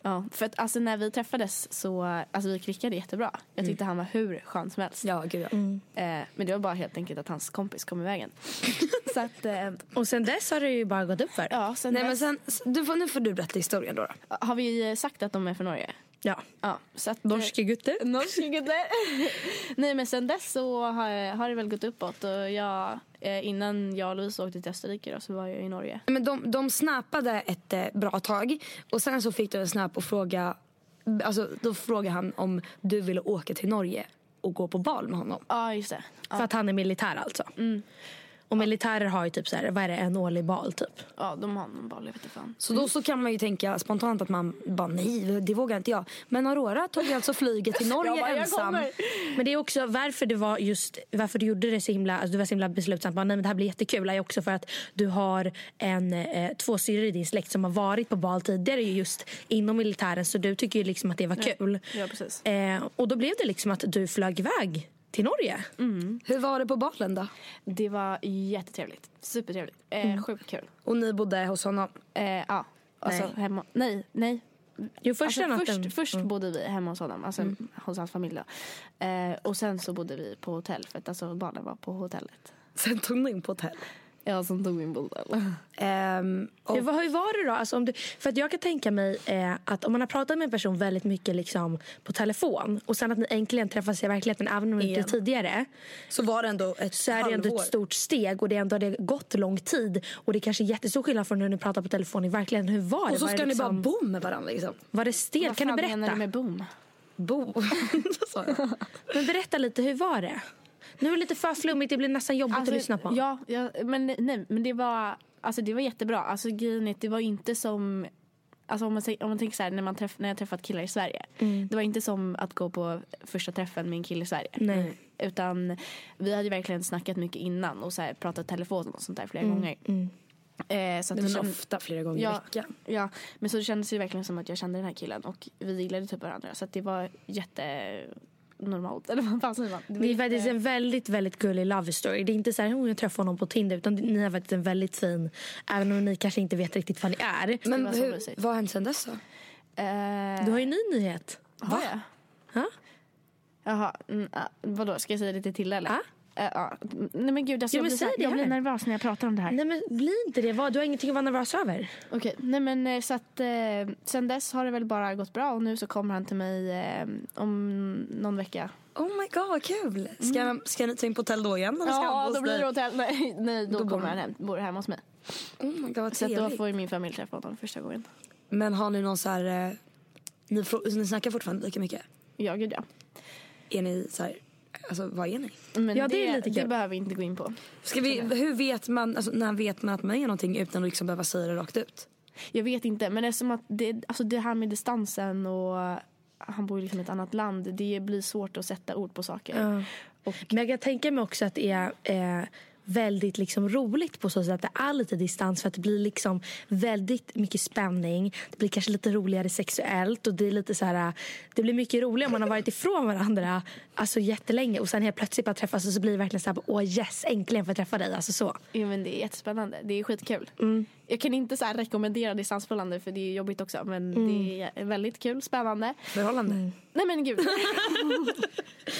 Ja, för att alltså när vi träffades så, alltså vi klickade jättebra. Jag tyckte han var hur skön som helst. Ja, gud ja. Eh, men det var bara helt enkelt att hans kompis kom i vägen. (laughs) så att, eh, Och sen dess har det ju bara gått upp för. ja, sen Nej, men dess, sen, du får, nu får du berätta historien då. då. har vi sagt att de är från Norge? Ja. Ja, så att, Norske gutter. (laughs) Norske gutter. (laughs) Nej men sen dess så har, har det väl gått uppåt och jag, eh, innan jag och Louise åkte till Österrike då, så var jag i Norge. Men de, de snappade ett eh, bra tag och sen så fick du en snap och fråga, alltså då frågade han om du ville åka till Norge och gå på bal med honom. Ja just det. För att han är militär alltså. Och militärer har ju typ så här, vad är det, en årlig bal typ. Ja de har någon boll, jag vet inte fan. Så då så kan man ju tänka spontant att man bara nej, det vågar inte jag. Men Aurora tog alltså flyget till (laughs) Norge Jag bara, jag ensam. kommer. Men det är också varför det var just varför du gjorde det så himla, alltså du var så himla beslutsam. Bara, nej men det här blir jättekul. är också för att du har en, eh, två syrror i din släkt som har varit på bal tidigare just inom militären. Så du tycker ju liksom att det var kul. Ja precis. Eh, och då blev det liksom att du flög iväg till Norge. Hur var det på balen då? Det var jättetrevligt. Supertrevligt. Eh, Sjukt kul. Och ni bodde hos honom? Eh, ja. Alltså Nej. hemma. Nej, nej. Jo, första Alltså, natten. först först bodde vi hemma hos honom, alltså hos hans familj då. Eh, och sen så bodde vi på hotell för att alltså barnen var på hotellet. Sen tog ni in på hotell. Ja, som tog min bodel. Ehm, och, Ja, vad- hur var det då? Alltså, om du, för att jag kan tänka mig eh, att om man har pratat med en person väldigt mycket liksom, på telefon och sen att ni äntligen träffas i verkligheten även om inte tidigare. så var det ändå ett Så är det ändå ett stort steg och det är ändå det har gått lång tid. Och det är kanske jättestor skillnad från hur ni pratar på telefon i verkligheten. Hur var det? Och så var ska det ni bara liksom, bo med varandra liksom. Var det stelt? Vad Kan du berätta? menar du med boom? Bo. (laughs) Men berätta lite, hur var det? Nu är det lite för flummigt, det blir nästan jobbigt att lyssna på. Alltså, Ja, ja men, nej, men det var, alltså, det var jättebra. Alltså, grejen är att det var inte som... Alltså, om, man, om man tänker så här, när, man träff, när jag träffat killar i Sverige. Det var inte som att gå på första träffen med en kille i Sverige. Nej. Utan vi hade ju verkligen snackat mycket innan och så här, pratat telefon och sånt där flera gånger. Eh, så att Men det känd- ofta, flera gånger Ja. i veckan. Ja, men så det kändes ju verkligen som att jag kände den här killen och vi gillade typ varandra. Så att det var jättenormalt. Eller vad fan säger man? var Det är faktiskt en väldigt, väldigt gullig love story. Det är inte så här, "Oh, jag träffade honom på Tinder utan ni har faktiskt en väldigt fin, även om ni kanske inte vet riktigt vad ni är. Men hur, vad har hänt sen dess då? Eh, Du har ju en ny nyhet. Har jag? Ja? Jaha, mm, ah, vadå ska jag säga lite till eller? Ja. Eh, ja. Nej men gud alltså, Ja, jag, men blir, så säg här, jag blir nervös när jag pratar om det här. Nej men bli inte det. Vad- Du har ingenting att vara nervös över. Okej, nej men eh, så att eh, sen dess har det väl bara gått bra och nu så kommer han till mig eh, om någon vecka. Oh my god vad kul! Ska, ska ni ta in på hotell då igen? Eller ska Ja, då blir dig? det hotell. (laughs) Nej, nej då, Då kommer han. hem, bor hemma hos mig. Oh my god vad Så att då får ju min familj träffa honom första gången. Men har ni någon så här... eh, Ni, ni snackar fortfarande lika mycket? Ja, gud ja. Är ni så här... Alltså vad är ni? Men Ja, det det, är lite det behöver vi inte gå in på. Ska vi, hur vet man, alltså, när vet man att man är någonting utan att liksom behöva säga det rakt ut? Jag vet inte, men det är som att det, alltså det här med distansen och han bor ju liksom i ett annat land. Det blir svårt att sätta ord på saker. Och Men jag kan tänka mig också att det är eh, väldigt liksom roligt på så sätt att det är lite distans för att det blir liksom väldigt mycket spänning. Det blir kanske lite roligare sexuellt och det är lite så här, det blir mycket roligare om man har varit ifrån varandra alltså jättelänge och sen helt plötsligt bara träffas och så blir det verkligen så här, åh yes, äntligen får jag träffa dig. Alltså så. Ja, men det är jättespännande. Det är skitkul. Jag kan inte så här rekommendera distansförhållande för det är jobbigt också. Men det är väldigt kul, spännande. Förhållande? Nej men gud. (laughs)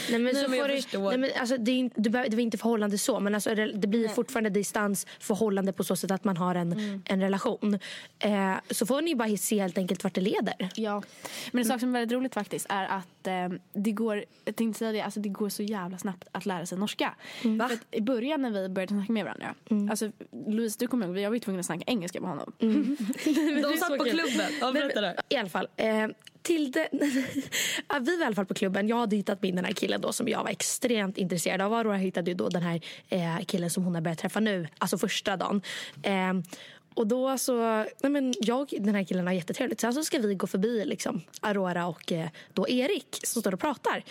Nej, men Nej, så men jag får det, förstår. nej, men alltså, det, är, inte- du behöver- det var inte förhållande så men alltså, det det blir fortfarande distansförhållande på så sätt att man har en, Mm. en relation. Eh, så får ni bara se helt enkelt vart det leder. Ja. Men en sak som är väldigt roligt faktiskt är att eh, det går, jag tänkte säga det, alltså det går så jävla snabbt att lära sig norska. Att I början när vi började snacka med varandra, alltså Louise du kommer ihåg, jag var ju tvungen att snacka engelska med honom. (laughs) De satt på klubben. Ja, berätta det. I alla fall. Eh, till det, (laughs) ja, vi var i alla fall på klubben. Jag hade hittat min den här killen då som jag var extremt intresserad av. Aurora hittade ju då den här eh, killen som hon har börjat träffa nu. Alltså första dagen. Eh, och då så, nej men jag och den här killen har jättetrevligt. Sen så ska vi gå förbi liksom Aurora och eh, då Erik som står och pratar.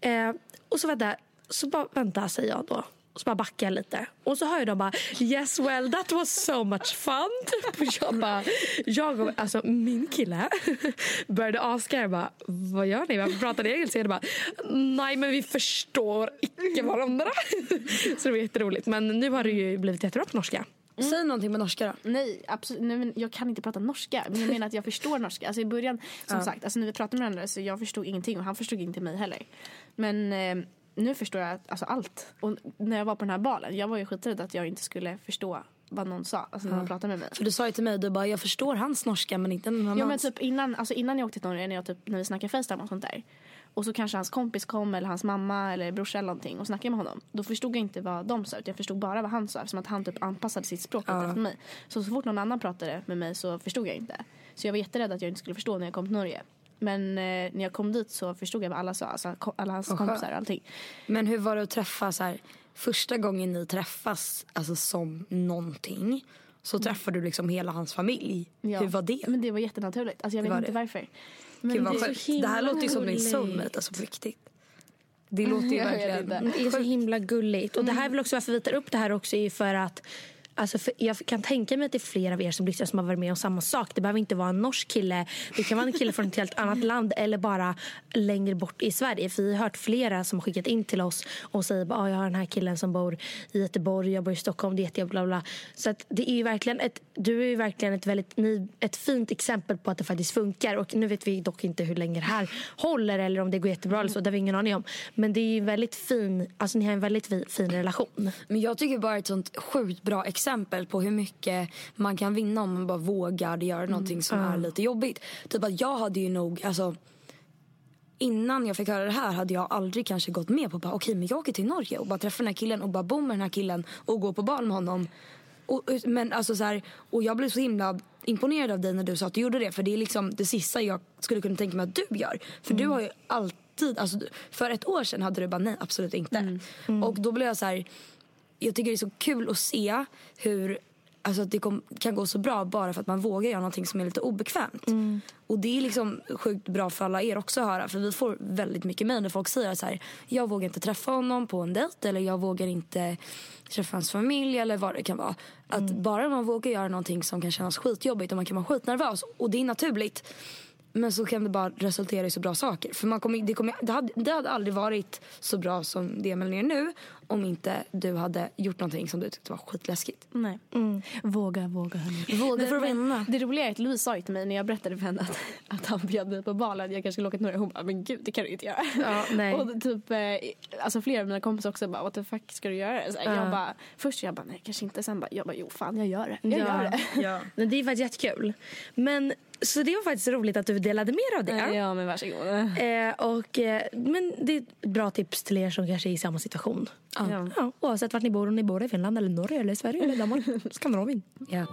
Eh, och så vänta, så bara vänta säger jag då. Och så bara backar jag lite. Och så hör jag dem bara Yes well that was so much fun. Typ. (laughs) Och jag bara, jag och alltså min kille (laughs) började asgarva. Vad gör ni? Varför pratar ni engelska? Jag bara, nej men vi förstår icke varandra. (laughs) så det var jätteroligt. Men nu har det ju blivit jättebra på norska. Säg någonting på norska då. Nej, absolut. Nej, men jag kan inte prata norska. Men jag menar att jag förstår norska. Alltså i början, som sagt, alltså när vi pratade med varandra så jag förstod ingenting och han förstod inte mig heller. Men eh, nu förstår jag alltså allt. Och när jag var på den här balen, jag var ju skiträdd att jag inte skulle förstå vad någon sa, alltså när man pratade med mig. För du sa ju till mig, du bara, jag förstår hans norska men inte någon Ja annans. men typ innan, alltså innan jag åkte till Norge, när, jag typ, när vi snackade Facetime och sånt där. Och så kanske hans kompis kom eller hans mamma eller brorsa eller någonting och snackade med honom. Då förstod jag inte vad de sa utan jag förstod bara vad han sa eftersom att han typ anpassade sitt språk lite efter mig. Så så fort någon annan pratade med mig så förstod jag inte. Så jag var jätterädd att jag inte skulle förstå när jag kom till Norge. Men eh, när jag kom dit så förstod jag vad alla sa, alltså alla hans Vad kompisar och allting. Men hur var det att träffa så här, första gången ni träffas alltså som någonting så träffar du liksom hela hans familj. Ja. Hur var det? Men det var jättenaturligt. Alltså jag vet inte det. varför. Men Gud det, så Det här låter ju som gulligt. soulmate alltså på riktigt. Det låter ju verkligen... Det är så himla gulligt. Och det Mm. här är väl också varför vi tar upp det här också är ju för att Alltså för jag kan tänka mig att det är flera av er som lyssnar som har varit med om samma sak. Det behöver inte vara en norsk kille. Det kan vara en kille från ett helt annat land eller bara längre bort i Sverige. För vi har hört flera som har skickat in till oss och säger att ah, jag har den här killen som bor i Göteborg, jag bor i Stockholm, det är jättejobbigt, bla bla. Så att det är ju verkligen ett, du är ju verkligen ett, väldigt, ni, ett fint exempel på att det faktiskt funkar. Och nu vet vi dock inte hur länge det här håller eller om det går jättebra eller så. Det har vi ingen aning om. Men det är ju väldigt fin, alltså ni har en väldigt fin relation. Men jag tycker bara ett sånt sjukt bra exempel på hur mycket man kan vinna om man bara vågar göra någonting som är lite jobbigt. Typ att jag hade ju nog, alltså innan jag fick höra det här hade jag aldrig kanske gått med på bara okej men jag åker till Norge och bara träffar den här killen och bara bo med den här killen och gå på bal med honom. Och, men alltså så här, och jag blev så himla imponerad av dig när du sa att du gjorde det för det är liksom det sista jag skulle kunna tänka mig att du gör. För du har ju alltid, alltså för ett år sedan hade du bara nej absolut inte. Och då blev jag så här jag tycker det är så kul att se hur alltså, att det kom, kan gå så bra bara för att man vågar göra någonting som är lite obekvämt. Och det är liksom sjukt bra för alla er också att höra för vi får väldigt mycket mejl när folk säger så här jag vågar inte träffa honom på en dejt eller jag vågar inte träffa hans familj eller vad det kan vara. Att bara man vågar göra någonting som kan kännas skitjobbigt och man kan vara skitnervös och det är naturligt men så kan det bara resultera i så bra saker. För man kommer, det, kommer, det, hade, det hade aldrig varit så bra som det Emelie är nu om inte du hade gjort någonting som du tyckte var skitläskigt. Nej. Våga, våga hörni. Våga för vinna. Det roliga är att Louise sa ju till mig när jag berättade för henne att, att han bjöd mig på bal att jag kanske skulle åka till Norge. Hon bara, men gud det kan du inte göra. Ja, nej. Och typ, eh, alltså flera av mina kompisar också bara, what the fuck ska du göra? Så Jag bara, först jag bara, nej kanske inte. Sen bara, jag bara, jo fan jag gör det. Jag gör det. Ja. (laughs) Men det är faktiskt jättekul. Men, så det var faktiskt roligt att du delade med dig av det. Ja men varsågod. Eh, och, eh, men det är ett bra tips till er som kanske är i samma situation. Ja. Ja, oavsett vart ni bor, om ni bor i Finland, eller Norge, eller Sverige, eller Danmark, (laughs) Skandinavien. Ja.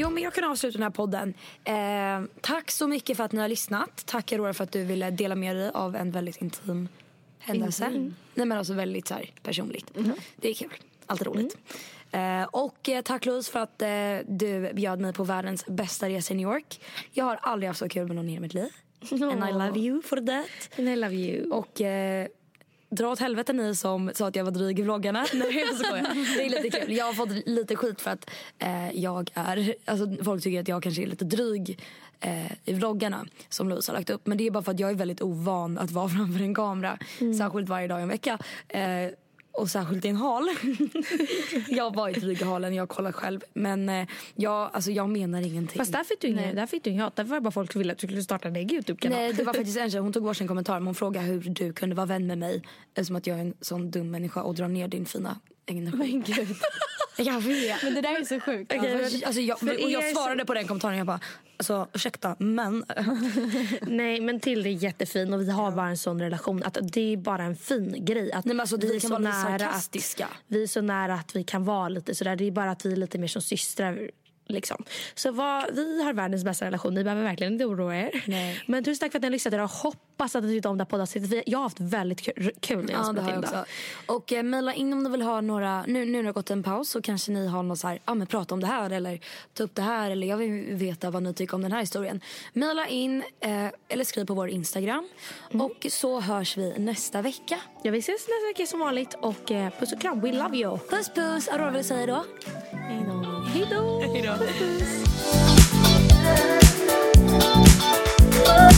Jo, men jag kan avsluta den här podden. Eh, tack så mycket för att ni har lyssnat. Tack Aurora för att du ville dela med dig av en väldigt intim händelse. Nej men alltså väldigt så här, personligt. Det är kul. Alltid roligt. Eh, och eh, tack Louise för att eh, du bjöd mig på världens bästa resa i New York. Jag har aldrig haft så kul med någon i hela mitt liv. (laughs) And I love you for that. And I love you. Och eh, dra åt helvete ni som sa att jag var dryg i vloggarna. (laughs) Nej jag skojar. Det är lite kul. Jag har fått lite skit för att eh, jag är, alltså folk tycker att jag kanske är lite dryg eh, i vloggarna som Louise har lagt upp. Men det är bara för att jag är väldigt ovan att vara (laughs) framför en kamera. Särskilt varje dag i en vecka. Eh, och särskilt din hal. (laughs) jag har varit vid halen, jag har kollat själv. Men eh, jag, alltså, jag menar ingenting. Fast där fick du ingen, där fick du ingen hat. Därför var det bara folk som ville att du skulle starta en egen Youtube-kanal. Nej, det var (laughs) faktiskt en tjej, hon tog bort sin kommentar men hon frågade hur du kunde vara vän med mig eftersom att jag är en sån dum människa och drar ner din fina energi. Men gud. (laughs) Jag vet. Men det där är så sjukt. Ja, för- alltså, jag, och jag svarade på den kommentaren jag bara, alltså ursäkta men. (laughs) Nej men Tilde är jättefin och vi har bara en sån relation att det är bara en fin grej. Att Nej, men alltså, vi är kan så nära. Att, vi är så nära att vi kan vara lite sådär. Det är bara att vi är lite mer som systrar. Liksom. Så vad, vi har världens bästa relation. Ni behöver verkligen inte oroa er. Nej. Men tusen tack för att ni har lyssnat. Jag hoppas att ni tyckte om det här poddavsnittet. Jag har haft väldigt kul, kul när jag Ja, spelat in också. det. Och eh, mejla in om ni vill ha några, nu, nu när det har gått en paus så kanske ni har något så här, ja men prata om det här eller ta upp det här eller jag vill veta vad ni tycker om den här historien. Mejla in eh, eller skriv på vår Instagram och så hörs vi nästa vecka. Ja, vi ses nästa vecka som vanligt. Och eh, puss och kram. We love you. Puss puss, Aurora vill säga då? Hej då. Hej då! Hej då! (laughs)